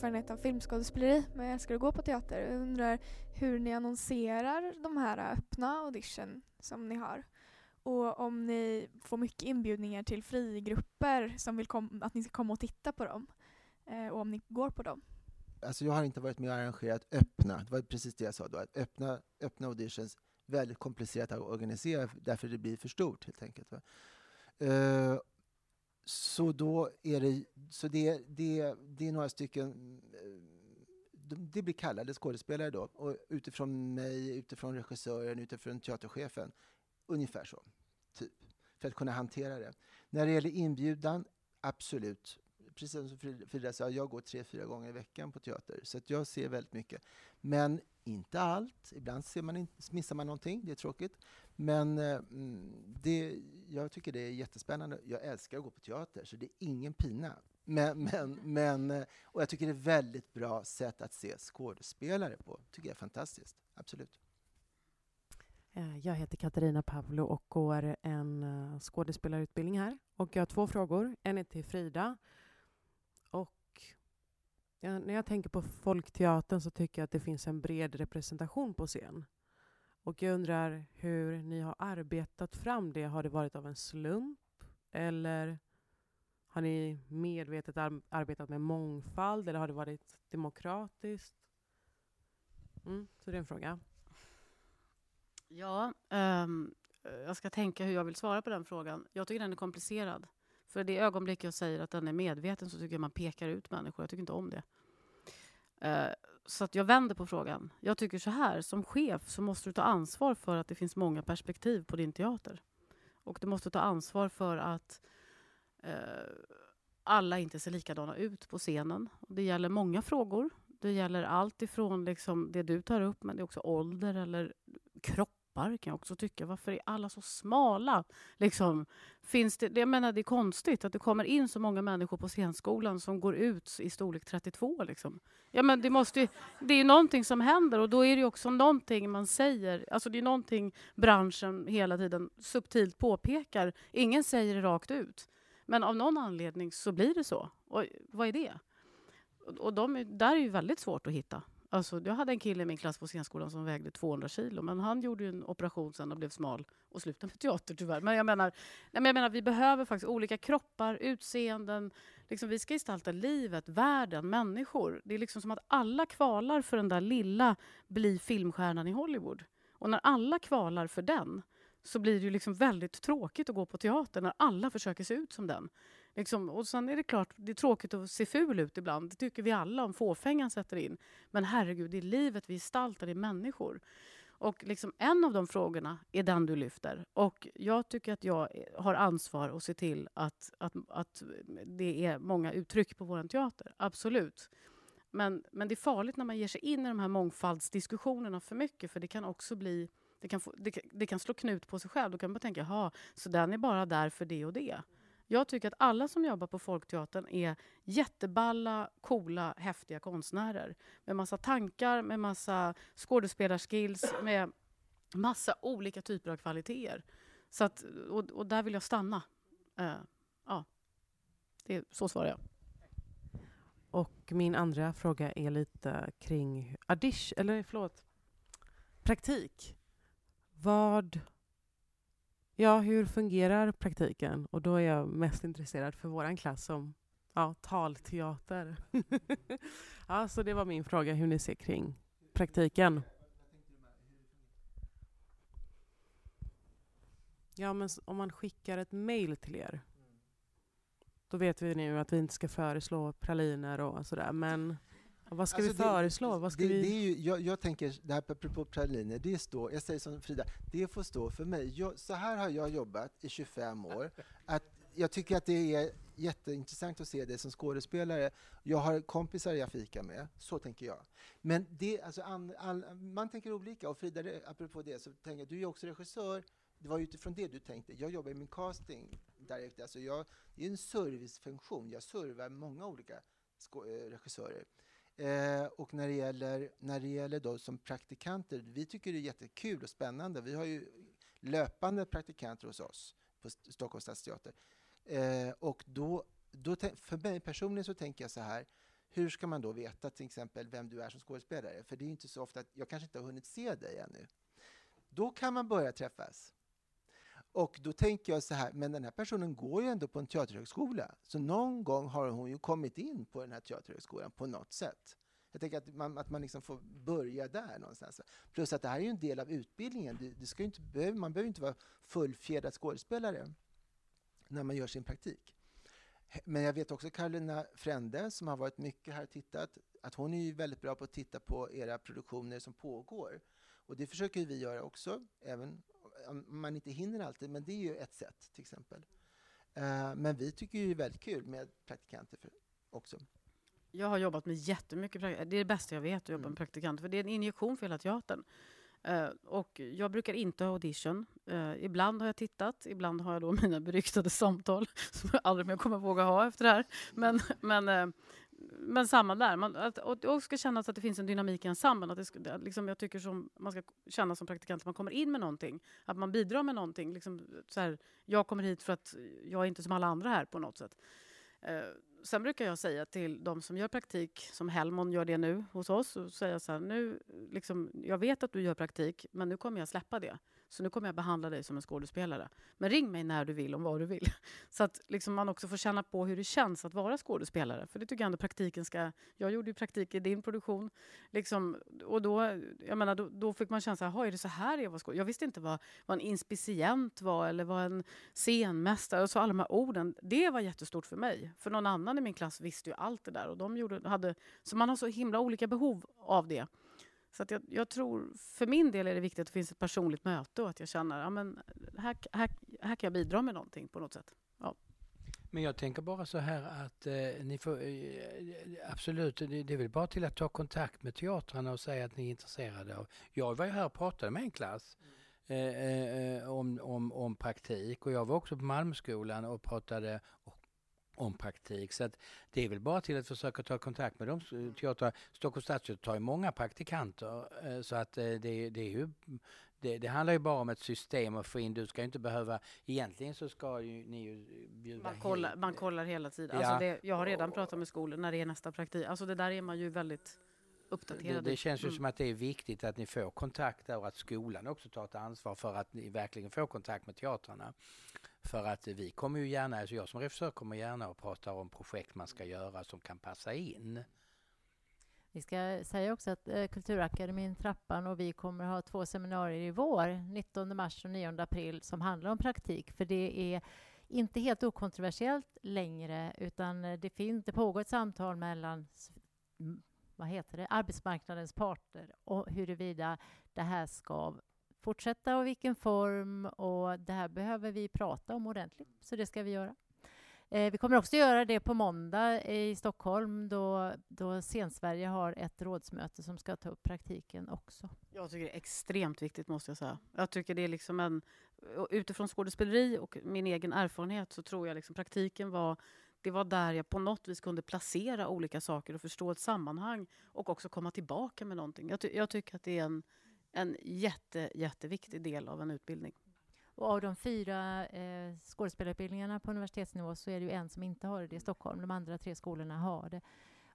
erfarenhet av filmskådespeleri men jag älskar att gå på teater. Jag undrar hur ni annonserar de här öppna audition som ni har. Och om ni får mycket inbjudningar till frigrupper som vill att ni ska komma och titta på dem. Eh, och om ni går på dem. Alltså jag har inte varit med och arrangerat öppna, det var precis det jag sa då, att öppna, öppna auditions väldigt komplicerat att organisera därför det blir för stort helt enkelt. Uh, så då är det, så det, det, det är några stycken, eh, det blir kallade skådespelare då, och utifrån mig, utifrån regissören, utifrån teaterchefen, ungefär så, typ, för att kunna hantera det. När det gäller inbjudan, absolut. Precis som Frida sa, jag går tre, fyra gånger i veckan på teater, så att jag ser väldigt mycket. Men inte allt. Ibland ser man in, missar man någonting, det är tråkigt. Men eh, det, jag tycker det är jättespännande. Jag älskar att gå på teater, så det är ingen pina. Men, men, men, eh, och jag tycker det är ett väldigt bra sätt att se skådespelare på. tycker jag är fantastiskt. Absolut. Eh, jag heter Katarina Pavlo och går en skådespelarutbildning här. Och jag har två frågor. En är till Frida. Och när jag tänker på Folkteatern så tycker jag att det finns en bred representation på scen. Och jag undrar hur ni har arbetat fram det. Har det varit av en slump? Eller har ni medvetet ar arbetat med mångfald? Eller har det varit demokratiskt? Mm, så det är en fråga. Ja, um, jag ska tänka hur jag vill svara på den frågan. Jag tycker den är komplicerad. För det ögonblick jag säger att den är medveten så tycker jag man pekar ut människor. Jag tycker inte om det. Uh, så att jag vänder på frågan. Jag tycker så här, som chef så måste du ta ansvar för att det finns många perspektiv på din teater. Och du måste ta ansvar för att eh, alla inte ser likadana ut på scenen. Det gäller många frågor. Det gäller allt ifrån liksom det du tar upp, men det är också ålder eller kropp kroppar kan jag också tycka. Varför är alla så smala? Liksom, finns det, jag menar, det är konstigt att det kommer in så många människor på scenskolan som går ut i storlek 32. Liksom. Ja, men det, måste, det är någonting som händer och då är det också någonting man säger. Alltså det är någonting branschen hela tiden subtilt påpekar. Ingen säger det rakt ut. Men av någon anledning så blir det så. Och vad är det? Och de, där är ju väldigt svårt att hitta. Alltså, jag hade en kille i min klass på scenskolan som vägde 200 kilo, men han gjorde en operation sen och blev smal och slutade med teater tyvärr. Men jag menar, nej, men jag menar vi behöver faktiskt olika kroppar, utseenden. Liksom, vi ska gestalta livet, världen, människor. Det är liksom som att alla kvalar för den där lilla bli filmstjärnan i Hollywood. Och när alla kvalar för den så blir det liksom väldigt tråkigt att gå på teater när alla försöker se ut som den. Liksom, och sen är det klart, det är tråkigt att se ful ut ibland. Det tycker vi alla om fåfängan sätter in. Men herregud, det är livet vi gestaltar, det är människor. Och liksom en av de frågorna är den du lyfter. Och jag tycker att jag har ansvar att se till att, att, att det är många uttryck på vår teater. Absolut. Men, men det är farligt när man ger sig in i de här mångfaldsdiskussionerna för mycket, för det kan också bli det kan, få, det, det kan slå knut på sig själv. Då kan man tänka, jaha, så den är bara där för det och det. Jag tycker att alla som jobbar på Folkteatern är jätteballa, coola, häftiga konstnärer. Med massa tankar, med massa skådespelarskills, med massa olika typer av kvaliteter. Så att, och, och där vill jag stanna. Uh, ja, det, så svarar jag. Och min andra fråga är lite kring audition, eller förlåt, praktik. Vad Ja, hur fungerar praktiken? Och då är jag mest intresserad för vår klass som ja, talteater. ja, så det var min fråga, hur ni ser kring praktiken. Ja, men om man skickar ett mejl till er, då vet vi nu att vi inte ska föreslå praliner och sådär, men vad ska alltså vi föreslå? Vad ska det, vi... Det är ju, jag, jag, tänker, det här apropå praliner, det står, jag säger som Frida, det får stå för mig. Jag, så här har jag jobbat i 25 år. Att jag tycker att det är jätteintressant att se det som skådespelare. Jag har kompisar jag fikar med, så tänker jag. Men det, alltså, all, all, man tänker olika. Och Frida, apropå det, så tänker jag, du är också regissör. Det var utifrån det du tänkte. Jag jobbar i min casting direkt. Alltså jag, det är en servicefunktion. Jag servar många olika eh, regissörer. Eh, och när det gäller, när det gäller då som praktikanter, vi tycker det är jättekul och spännande. Vi har ju löpande praktikanter hos oss på Stockholms stadsteater. Eh, och då då, för mig personligen så tänker jag så här, hur ska man då veta till exempel vem du är som skådespelare? För det är inte så ofta att jag kanske inte har hunnit se dig ännu. Då kan man börja träffas. Och då tänker jag så här, men den här personen går ju ändå på en teaterhögskola. Så någon gång har hon ju kommit in på den här teaterhögskolan på något sätt. Jag tänker att man, att man liksom får börja där någonstans. Plus att det här är ju en del av utbildningen. Det, det ska inte, man behöver inte vara fullfjädrad skådespelare när man gör sin praktik. Men jag vet också Carolina Frände som har varit mycket här och tittat, att hon är ju väldigt bra på att titta på era produktioner som pågår. Och det försöker vi göra också, även man inte hinner alltid, men det är ju ett sätt till exempel. Uh, men vi tycker ju det är väldigt kul med praktikanter för, också. Jag har jobbat med jättemycket Det är det bästa jag vet, att jobba med mm. praktikanter. För det är en injektion för hela teatern. Uh, och jag brukar inte ha audition. Uh, ibland har jag tittat, ibland har jag då mina beryktade samtal som jag aldrig mer kommer våga ha efter det här. Men, men, men samma där. Man, att, och det ska kännas att det finns en dynamik i ensemblen. Att det ska, liksom jag tycker som man ska känna som praktikant att man kommer in med någonting. Att man bidrar med någonting. Liksom, så här, jag kommer hit för att jag är inte som alla andra här på något sätt. Eh, sen brukar jag säga till de som gör praktik, som Helmon gör det nu hos oss, och säga så här, nu, liksom, jag vet att du gör praktik, men nu kommer jag släppa det. Så nu kommer jag behandla dig som en skådespelare. Men ring mig när du vill om vad du vill. Så att liksom man också får känna på hur det känns att vara skådespelare. För det tycker jag ändå praktiken ska... Jag gjorde ju praktik i din produktion. Liksom, och då, jag menar, då, då fick man känna så här, är det så här jag var skådespelare? Jag visste inte vad, vad en inspicient var eller vad en scenmästare och så alla de här orden. Det var jättestort för mig. För någon annan i min klass visste ju allt det där. Och de gjorde, hade, så man har så himla olika behov av det. Så att jag, jag, tror, för min del är det viktigt att det finns ett personligt möte och att jag känner att ja, här, här, här kan jag bidra med någonting på något sätt. Ja. Men jag tänker bara så här att eh, ni får eh, absolut, det, det är väl bara till att ta kontakt med teatrarna och säga att ni är intresserade av. Jag var ju här och pratade med en klass mm. eh, eh om, om, om praktik och jag var också på Malmöskolan och pratade om praktik. Så det är väl bara till att försöka ta kontakt med dem. Teater, Stockholms stadsteater tar ju många praktikanter eh, så att eh, det, det är ju det, det, handlar ju bara om ett system att få in. Du ska ju inte behöva... Egentligen så ska ju ni ju bjuda man kollar, man kollar hela tiden. Alltså ja. Alltså det, jag har redan pratat med skolor när det är nästa praktik. Alltså det där är man ju väldigt uppdaterad Det, det känns ju mm. som att det är viktigt att ni får kontakt där och att skolan också tar ett ansvar för att ni verkligen får kontakt med teatrarna. För att vi kommer ju gärna, alltså jag som regissör kommer gärna och pratar om projekt man ska göra som kan passa in. Vi ska säga också att eh, Kulturakademin Trappan och vi kommer ha två seminarier i vår, 19 mars och 9 april, som handlar om praktik. För det är inte helt okontroversiellt längre, utan det, finns, det pågår ett samtal mellan vad heter det, arbetsmarknadens parter och huruvida det här ska fortsätta och vilken form. Och det här behöver vi prata om ordentligt, så det ska vi göra. Eh, vi kommer också göra det på måndag i Stockholm då, då Scensverige har ett rådsmöte som ska ta upp praktiken också. Jag tycker det är extremt viktigt, måste jag säga. Jag tycker det är liksom en... Utifrån skådespeleri och min egen erfarenhet så tror jag liksom praktiken var det var där jag på något vis kunde placera olika saker och förstå ett sammanhang och också komma tillbaka med någonting. Jag, ty jag tycker att det är en, en jätte, jätteviktig del av en utbildning. Och av de fyra eh, skådespelarutbildningarna på universitetsnivå så är det ju en som inte har det i Stockholm. De andra tre skolorna har det.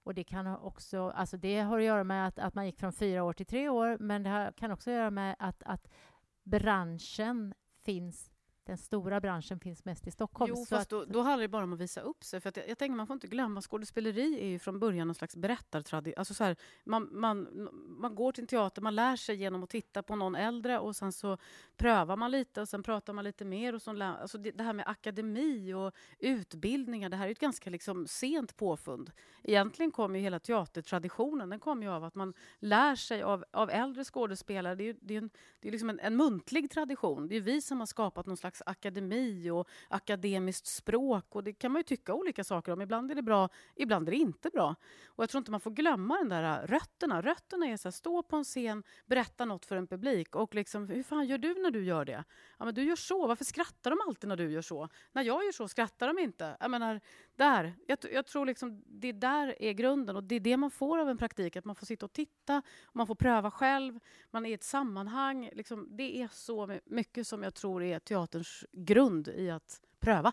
Och det kan också, alltså det har att göra med att, att man gick från fyra år till tre år, men det kan också göra med att, att branschen finns den stora branschen finns mest i Stockholm. Jo, fast då, då handlar det bara om att visa upp sig. För jag, jag tänker man får inte glömma, skådespeleri är ju från början någon slags berättartradition. Alltså man, man, man går till en teater, man lär sig genom att titta på någon äldre och sen så prövar man lite och sen pratar man lite mer. Och så, alltså det, det här med akademi och utbildningar, det här är ett ganska liksom sent påfund. Egentligen kommer ju hela teatertraditionen, den kommer ju av att man lär sig av, av äldre skådespelare. Det är, det är, en, det är liksom en, en muntlig tradition. Det är vi som har skapat någon slags slags akademi och akademiskt språk. Och det kan man ju tycka olika saker om. Ibland är det bra, ibland är det inte bra. Och jag tror inte man får glömma den där äh, rötterna. Rötterna är så här, stå på en scen, berätta något för en publik och liksom, hur fan gör du när du gör det? Ja, men du gör så. Varför skrattar de alltid när du gör så? När jag gör så skrattar de inte. Jag menar, där. Jag, jag tror liksom, det där är grunden och det är det man får av en praktik. Att man får sitta och titta, och man får pröva själv, man är i ett sammanhang. Liksom, det är så mycket som jag tror är teaterns grund i att pröva.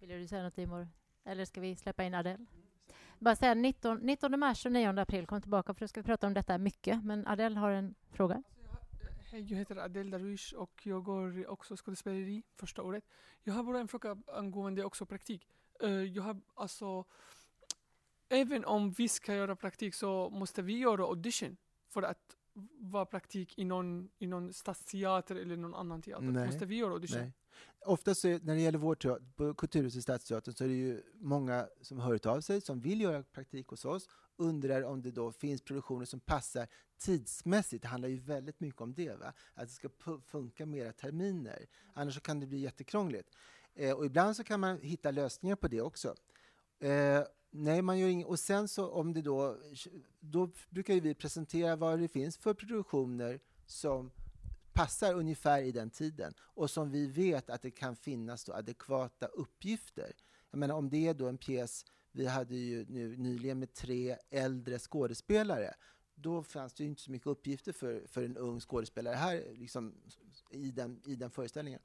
Vill du säga något, Timor? Eller ska vi släppa in Adele? Bara säga 19, 19 mars och 9 april, kom tillbaka för då ska vi prata om detta mycket. Men Adele har en fråga. Hej, jag heter Adel Darwish och jag går också skådespeleri första året. Jag har bara en fråga angående också praktik. Eh, jag har alltså, även om vi ska göra praktik så måste vi göra audition för att vara praktik i någon, i någon stadsteater eller någon annan teater. Nej. Måste vi göra audition? Nej. Oftast är, när det gäller vår teater, på Kulturhuset Stadsteatern så är det ju många som har hört av sig som vill göra praktik hos oss, undrar om det då finns produktioner som passar tidsmässigt. Det handlar ju väldigt mycket om det, va? att det ska funka mera terminer. Annars så kan det bli jättekrångligt. Eh, och ibland så kan man hitta lösningar på det också. Eh, nej, man gör ing- och sen så om det då, då brukar ju vi presentera vad det finns för produktioner som passar ungefär i den tiden och som vi vet att det kan finnas då adekvata uppgifter. Jag menar om det är då en pjäs, vi hade ju nu nyligen med tre äldre skådespelare, då fanns det ju inte så mycket uppgifter för, för en ung skådespelare här liksom, i, den, i den föreställningen.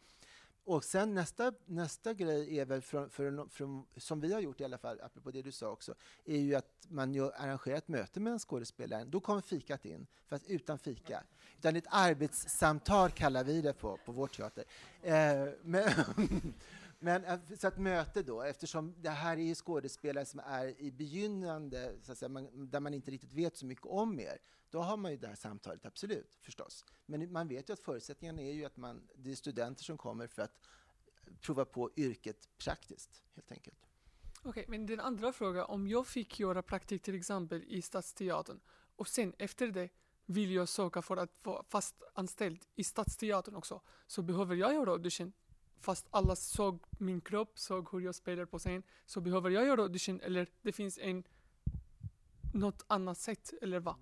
Och sen nästa, nästa grej är väl, från, för, för, som vi har gjort i alla fall, apropå det du sa också, är ju att man ju arrangerar ett möte med en skådespelare. Då kommer fikat in, fast utan fika. Utan ett arbetssamtal kallar vi det på, på vår teater. Eh, men, men eh, så att möte då, eftersom det här är ju skådespelare som är i begynnande, så att säga, man, där man inte riktigt vet så mycket om er, då har man ju det här samtalet, absolut, förstås. Men man vet ju att förutsättningarna är ju att man, det är studenter som kommer för att prova på yrket praktiskt, helt enkelt. Okej, men den andra frågan, om jag fick göra praktik till exempel i Stadsteatern och sen efter det vill jag söka för att vara fast anställd i Stadsteatern också, så behöver jag göra audition. Fast alla såg min kropp, såg hur jag spelar på scen, så behöver jag göra audition eller det finns en något annat sätt, eller vad?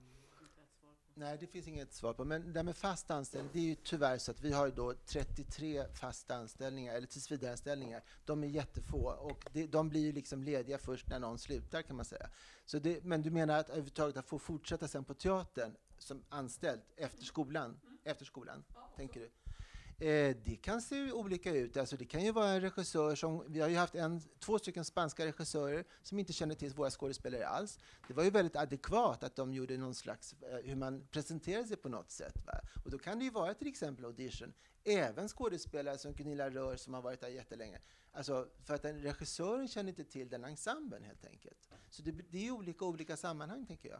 Nej, det finns inget svar på. Men det här med fast anställning, det är ju tyvärr så att vi har ju då 33 fasta anställningar, eller tillsvidareanställningar. De är jättefå och det, de blir ju liksom lediga först när någon slutar kan man säga. Så det, men du menar att överhuvudtaget att få fortsätta sen på teatern som anställd efter skolan, efter skolan, tänker du? Eh, det kan se olika ut. Alltså det kan ju vara en regissör som, vi har ju haft en, två stycken spanska regissörer som inte känner till våra skådespelare alls. Det var ju väldigt adekvat att de gjorde någon slags, eh, hur man presenterade sig på något sätt. Va? Och då kan det ju vara till exempel audition. Även skådespelare som Gunilla Rör som har varit där jättelänge. Alltså för att den regissören känner inte till den ensemblen helt enkelt. Så det, det är olika olika sammanhang tänker jag.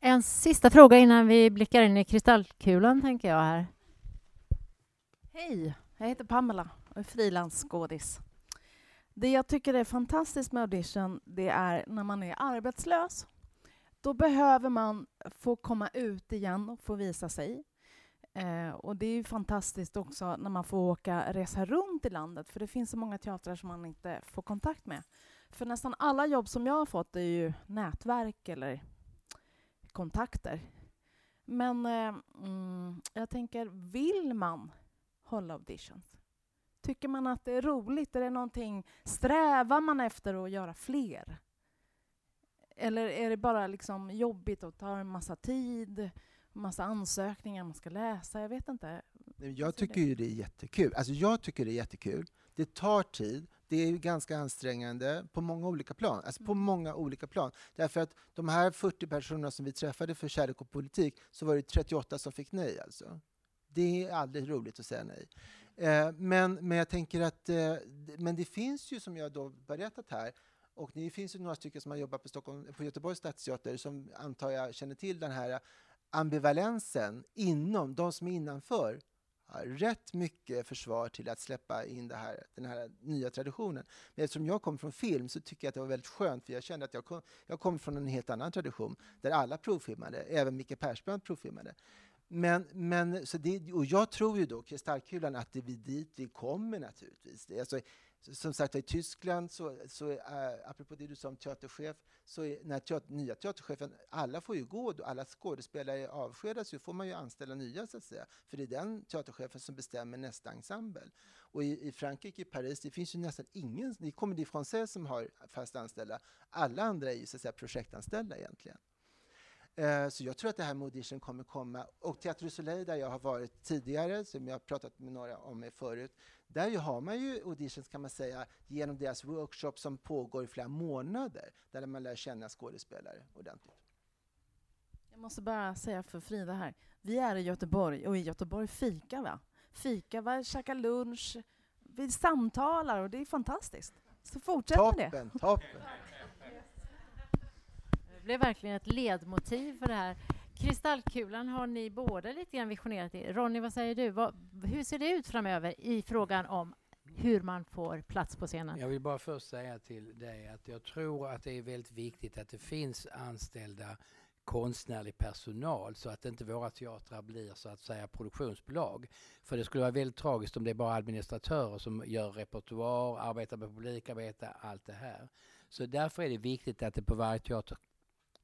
En sista fråga innan vi blickar in i kristallkulan, tänker jag här. Hej, jag heter Pamela och är frilansskådis. Det jag tycker är fantastiskt med audition, det är när man är arbetslös. Då behöver man få komma ut igen och få visa sig. Eh, och det är ju fantastiskt också när man får åka, resa runt i landet, för det finns så många teatrar som man inte får kontakt med. För nästan alla jobb som jag har fått är ju nätverk eller kontakter. Men eh, mm, jag tänker, vill man hålla auditions? Tycker man att det är roligt? Är det någonting, strävar man efter att göra fler? Eller är det bara liksom jobbigt och tar en massa tid, massa ansökningar man ska läsa? Jag vet inte. Jag tycker ju det är jättekul. Alltså jag tycker det är jättekul. Det tar tid. Det är ganska ansträngande på många olika plan. Alltså på många olika plan. Därför att de här 40 personerna som vi träffade för Kärlek och politik, så var det 38 som fick nej alltså. Det är aldrig roligt att säga nej. Eh, men, men jag tänker att, eh, men det finns ju som jag då berättat här, och det finns ju några stycken som har jobbat på, Stockholm, på Göteborgs stadsteater som antar jag känner till den här ambivalensen inom, de som är innanför, har rätt mycket försvar till att släppa in det här, den här nya traditionen. Men eftersom jag kommer från film så tycker jag att det var väldigt skönt, för jag kände att jag kom, jag kom från en helt annan tradition, där alla provfilmade, även Micke Persbrandt provfilmade. Men, men, så det, och jag tror ju då, kristallkulan, att det är dit vi kommer naturligtvis. Det, alltså, som sagt i Tyskland, så, så äh, apropå det du sa om teaterchef, så är, när teater, nya teaterchefen, alla får ju gå, då, alla skådespelare avskedas ju, får man ju anställa nya så att säga. För det är den teaterchefen som bestämmer nästa ensemble. Och i, i Frankrike, i Paris, det finns ju nästan ingen, det är Comédie Française som har fast anställda. Alla andra är ju så att säga projektanställda egentligen. Eh, så jag tror att det här med audition kommer komma. Och Teatro Soleil där jag har varit tidigare, som jag har pratat med några om förut, där ju har man ju auditions kan man säga genom deras workshop som pågår i flera månader, där man lär känna skådespelare ordentligt. Jag måste bara säga för Frida här. Vi är i Göteborg och i Göteborg fikar vi. Fikar vi, käkar lunch, vi samtalar och det är fantastiskt. Så fortsätt med det. Toppen, toppen! Det blev verkligen ett ledmotiv för det här. Kristallkulan har ni båda lite grann visionerat i. Ronny, vad säger du? Vad, hur ser det ut framöver i frågan om hur man får plats på scenen? Jag vill bara först säga till dig att jag tror att det är väldigt viktigt att det finns anställda konstnärlig personal så att inte våra teatrar blir så att säga produktionsbolag. För det skulle vara väldigt tragiskt om det är bara administratörer som gör repertoar, arbetar med publikarbete, allt det här. Så därför är det viktigt att det på varje teater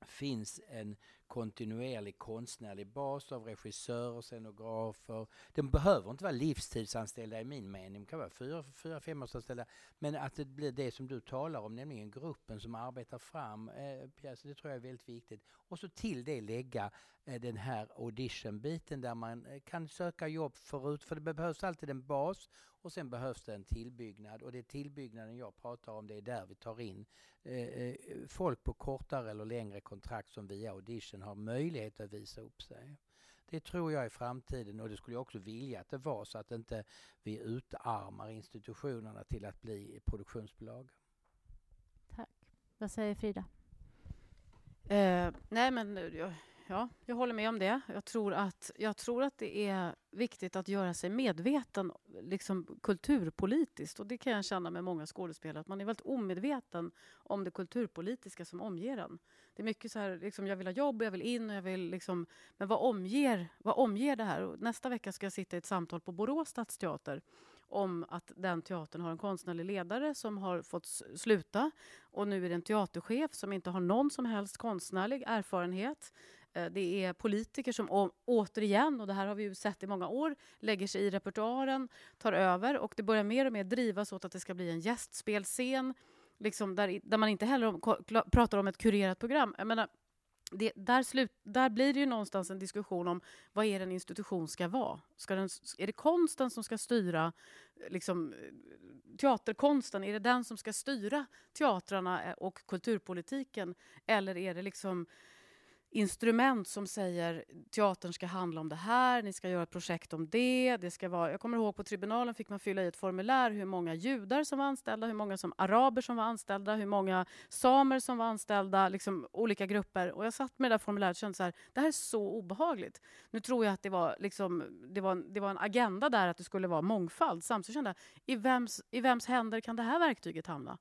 finns en kontinuerlig konstnärlig bas av regissörer, scenografer. De behöver inte vara livstidsanställda i min mening, de kan vara fyra, fyra femårsanställda. Men att det blir det som du talar om, nämligen gruppen som arbetar fram eh, det tror jag är väldigt viktigt. Och så till det lägga eh, den här auditionbiten där man eh, kan söka jobb förut, för det behövs alltid en bas och sen behövs det en tillbyggnad och det är tillbyggnaden jag pratar om, det är där vi tar in eh, eh folk på kortare eller längre kontrakt som via audition har möjlighet att visa upp sig. Det tror jag är framtiden och det skulle jag också vilja att det var så att inte vi utarmar institutionerna till att bli produktionsbolag. Tack. Vad säger Frida? Eh, nej, men jag, ja, jag håller med om det. Jag tror, att, jag tror att det är viktigt att göra sig medveten liksom, kulturpolitiskt. Och Det kan jag känna med många skådespelare, att man är väldigt omedveten om det kulturpolitiska som omger en. Det är mycket så här, liksom, jag vill ha jobb, jag vill in, och jag vill liksom, men vad omger, vad omger det här? Och nästa vecka ska jag sitta i ett samtal på Borås stadsteater om att den teatern har en konstnärlig ledare som har fått sluta. Och nu är det en teaterchef som inte har någon som helst konstnärlig erfarenhet. Eh, det är politiker som återigen, och det här har vi ju sett i många år, lägger sig i repertoaren, tar över och det börjar mer och mer drivas åt att det ska bli en gästspelscen liksom där, där man inte heller om, pratar om ett kurerat program. Jag menar, det, där, slut, där blir det ju någonstans en diskussion om vad är en institution ska vara. Ska den, är det konsten som ska styra liksom, teaterkonsten? Är det den som ska styra teatrarna eh, och kulturpolitiken? Eller är det liksom instrument som säger teatern ska handla om det här, ni ska göra ett projekt om det. det ska vara, jag kommer ihåg på tribunalen fick man fylla i ett formulär hur många judar som var anställda, hur många som araber som var anställda, hur många samer som var anställda, liksom olika grupper. Och jag satt med det där formuläret och kände så här, det här är så obehagligt. Nu tror jag att det var, liksom, det var, det var en agenda där att det skulle vara mångfald. Samtidigt kände jag, i vems, i vems händer kan det här verktyget hamna?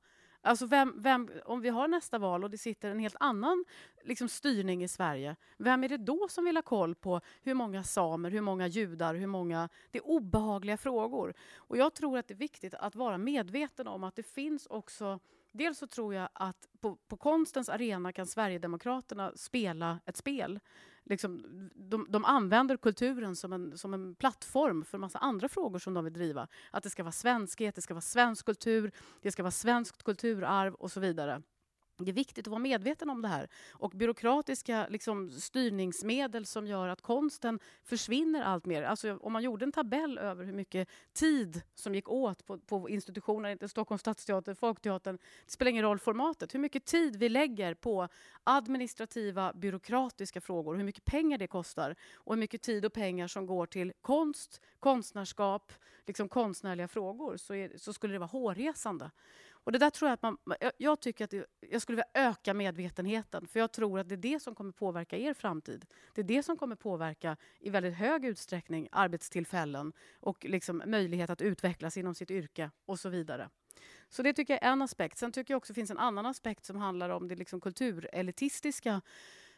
Alltså vem, vem, om vi har nästa val och det sitter en helt annan liksom, styrning i Sverige, vem är det då som vill ha koll på hur många samer, hur många judar, hur många... Det är obehagliga frågor. Och jag tror att det är viktigt att vara medveten om att det finns också Dels så tror jag att på, på konstens arena kan Sverigedemokraterna spela ett spel liksom, de, de använder kulturen som en, som en plattform för en massa andra frågor som de vill driva. Att det ska vara svenskhet, det ska vara svensk kultur, det ska vara svenskt kulturarv och så vidare. Det är viktigt att vara medveten om det här. Och byråkratiska liksom, styrningsmedel som gör att konsten försvinner allt mer. Alltså, om man gjorde en tabell över hur mycket tid som gick åt på, på institutioner, inte Stockholms stadsteater, Folkteatern, det spelar ingen roll formatet, hur mycket tid vi lägger på administrativa, byråkratiska frågor, hur mycket pengar det kostar och hur mycket tid och pengar som går till konst, konstnärskap, liksom konstnärliga frågor, så, är, så skulle det vara hårresande. Och det där tror jag att man, jag tycker att det, jag skulle vilja öka medvetenheten för jag tror att det är det som kommer påverka er framtid. Det är det som kommer påverka i väldigt hög utsträckning arbetstillfällen och liksom möjlighet att utvecklas inom sitt yrke och så vidare. Så det tycker jag är en aspekt. Sen tycker jag också det finns en annan aspekt som handlar om det liksom kulturelitistiska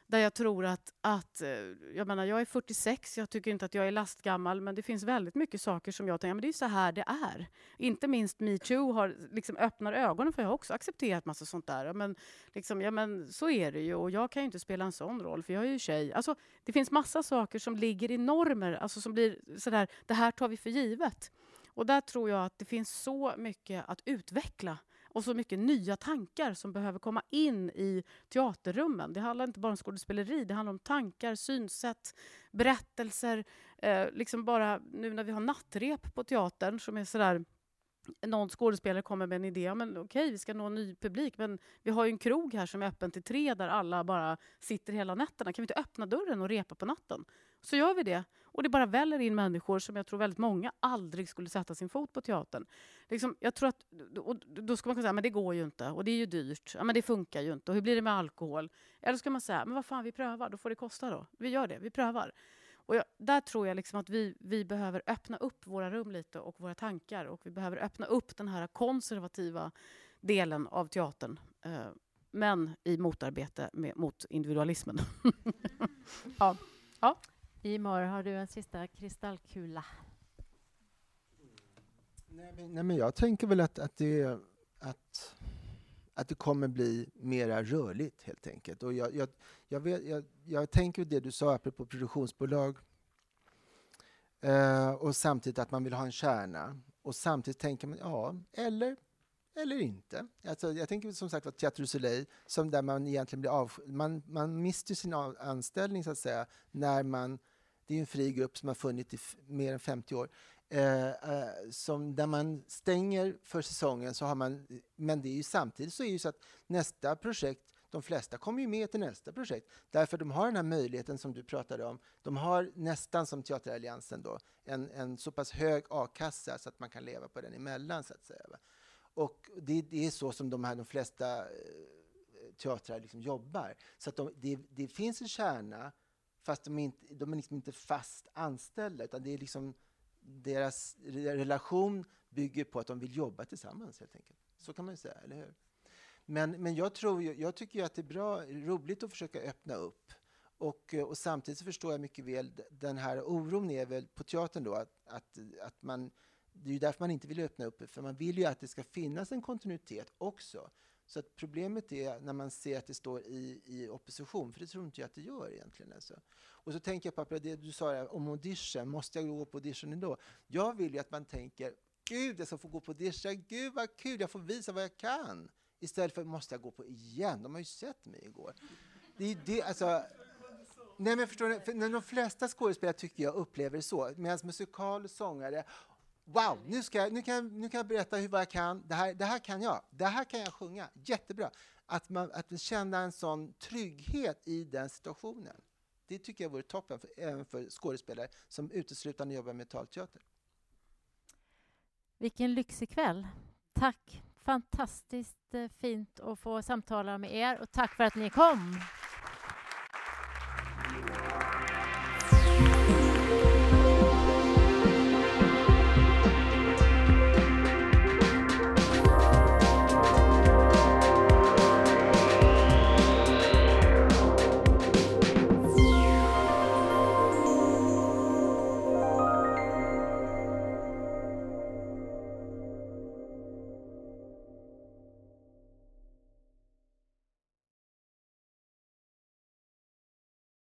där jag tror att, att... Eh, jag menar, jag är 46, jag tycker inte att jag är lastgammal men det finns väldigt mycket saker som jag tänker men det är så här det är. Inte minst metoo har liksom öppnar ögonen för jag har också accepterat massa sånt där. Men, liksom, ja, men så är det ju och jag kan ju inte spela en sån roll för jag är ju tjej. Alltså, det finns massa saker som ligger i normer, alltså som blir sådär, det här tar vi för givet. Och där tror jag att det finns så mycket att utveckla och så mycket nya tankar som behöver komma in i teaterrummen. Det handlar inte bara om skådespeleri, det handlar om tankar, synsätt, berättelser. Eh, liksom bara nu när vi har nattrep på teatern som är sådär någon skådespelare kommer med en idé, men okej, vi ska nå en ny publik, men vi har ju en krog här som är öppen till tre där alla bara sitter hela nätterna. Kan vi inte öppna dörren och repa på natten? Så gör vi det. Och det bara väller in människor som jag tror väldigt många aldrig skulle sätta sin fot på teatern. Liksom, jag tror att, och då ska man kunna säga men det går ju inte och det är ju dyrt. Ja, men det funkar ju inte. Och hur blir det med alkohol? Eller ska man säga men vad fan, vi prövar. Då får det kosta då. Vi gör det. Vi prövar. Och jag, där tror jag liksom att vi, vi behöver öppna upp våra rum lite och våra tankar. Och vi behöver öppna upp den här konservativa delen av teatern. Eh, men i motarbete med, mot individualismen. ja. ja. Imar, har du en sista kristallkula? Nej, men, nej, men jag tänker väl att, att, det, att, att det kommer bli mera rörligt, helt enkelt. Och jag, jag, jag, vet, jag, jag tänker det du sa apropå produktionsbolag eh, och samtidigt att man vill ha en kärna. Och samtidigt tänker man, ja, eller eller inte. Alltså, jag tänker som sagt på Teatro Soleil, som där man egentligen blir av, man, man mister sin anställning så att säga, när man, det är en fri grupp som har funnits i mer än 50 år, eh, eh, som där man stänger för säsongen så har man, men det är ju samtidigt så är det så att nästa projekt de flesta kommer ju med till nästa projekt därför de har den här möjligheten som du pratade om. De har nästan som Teateralliansen då en, en så pass hög a-kassa så att man kan leva på den emellan så att säga. Och det, det, är så som de, här, de flesta eh, teatrar liksom jobbar. Så att de, det, det, finns en kärna, fast de är, inte, de är liksom inte fast anställda, utan det är liksom deras relation bygger på att de vill jobba tillsammans, helt enkelt. Så kan man ju säga, eller hur? Men, men jag, tror, jag tycker att det är bra, roligt att försöka öppna upp. Och, och samtidigt förstår jag mycket väl den här oron är väl på teatern då, att, att, att man det är ju därför man inte vill öppna upp, för man vill ju att det ska finnas en kontinuitet också. Så att problemet är när man ser att det står i, i opposition, för det tror inte jag att det gör egentligen. Alltså. Och så tänker jag på det du sa om audition, måste jag gå på audition ändå? Jag vill ju att man tänker, gud jag ska få gå på audition, gud vad kul, jag får visa vad jag kan. Istället för, måste jag gå på igen? De har ju sett mig igår. Det är det, alltså, Nej, men förstår ni? För de flesta skådespelare tycker jag upplever det så. Medan musikal och sångare Wow, nu, ska jag, nu, kan, jag, nu kan jag berätta hur, vad jag kan. Det här, det här kan jag. Det här kan jag sjunga. Jättebra. Att, man, att känna en sån trygghet i den situationen. Det tycker jag vore toppen, för, även för skådespelare som uteslutande jobbar med talteater. Vilken lyxig kväll. Tack. Fantastiskt eh, fint att få samtala med er och tack för att ni kom.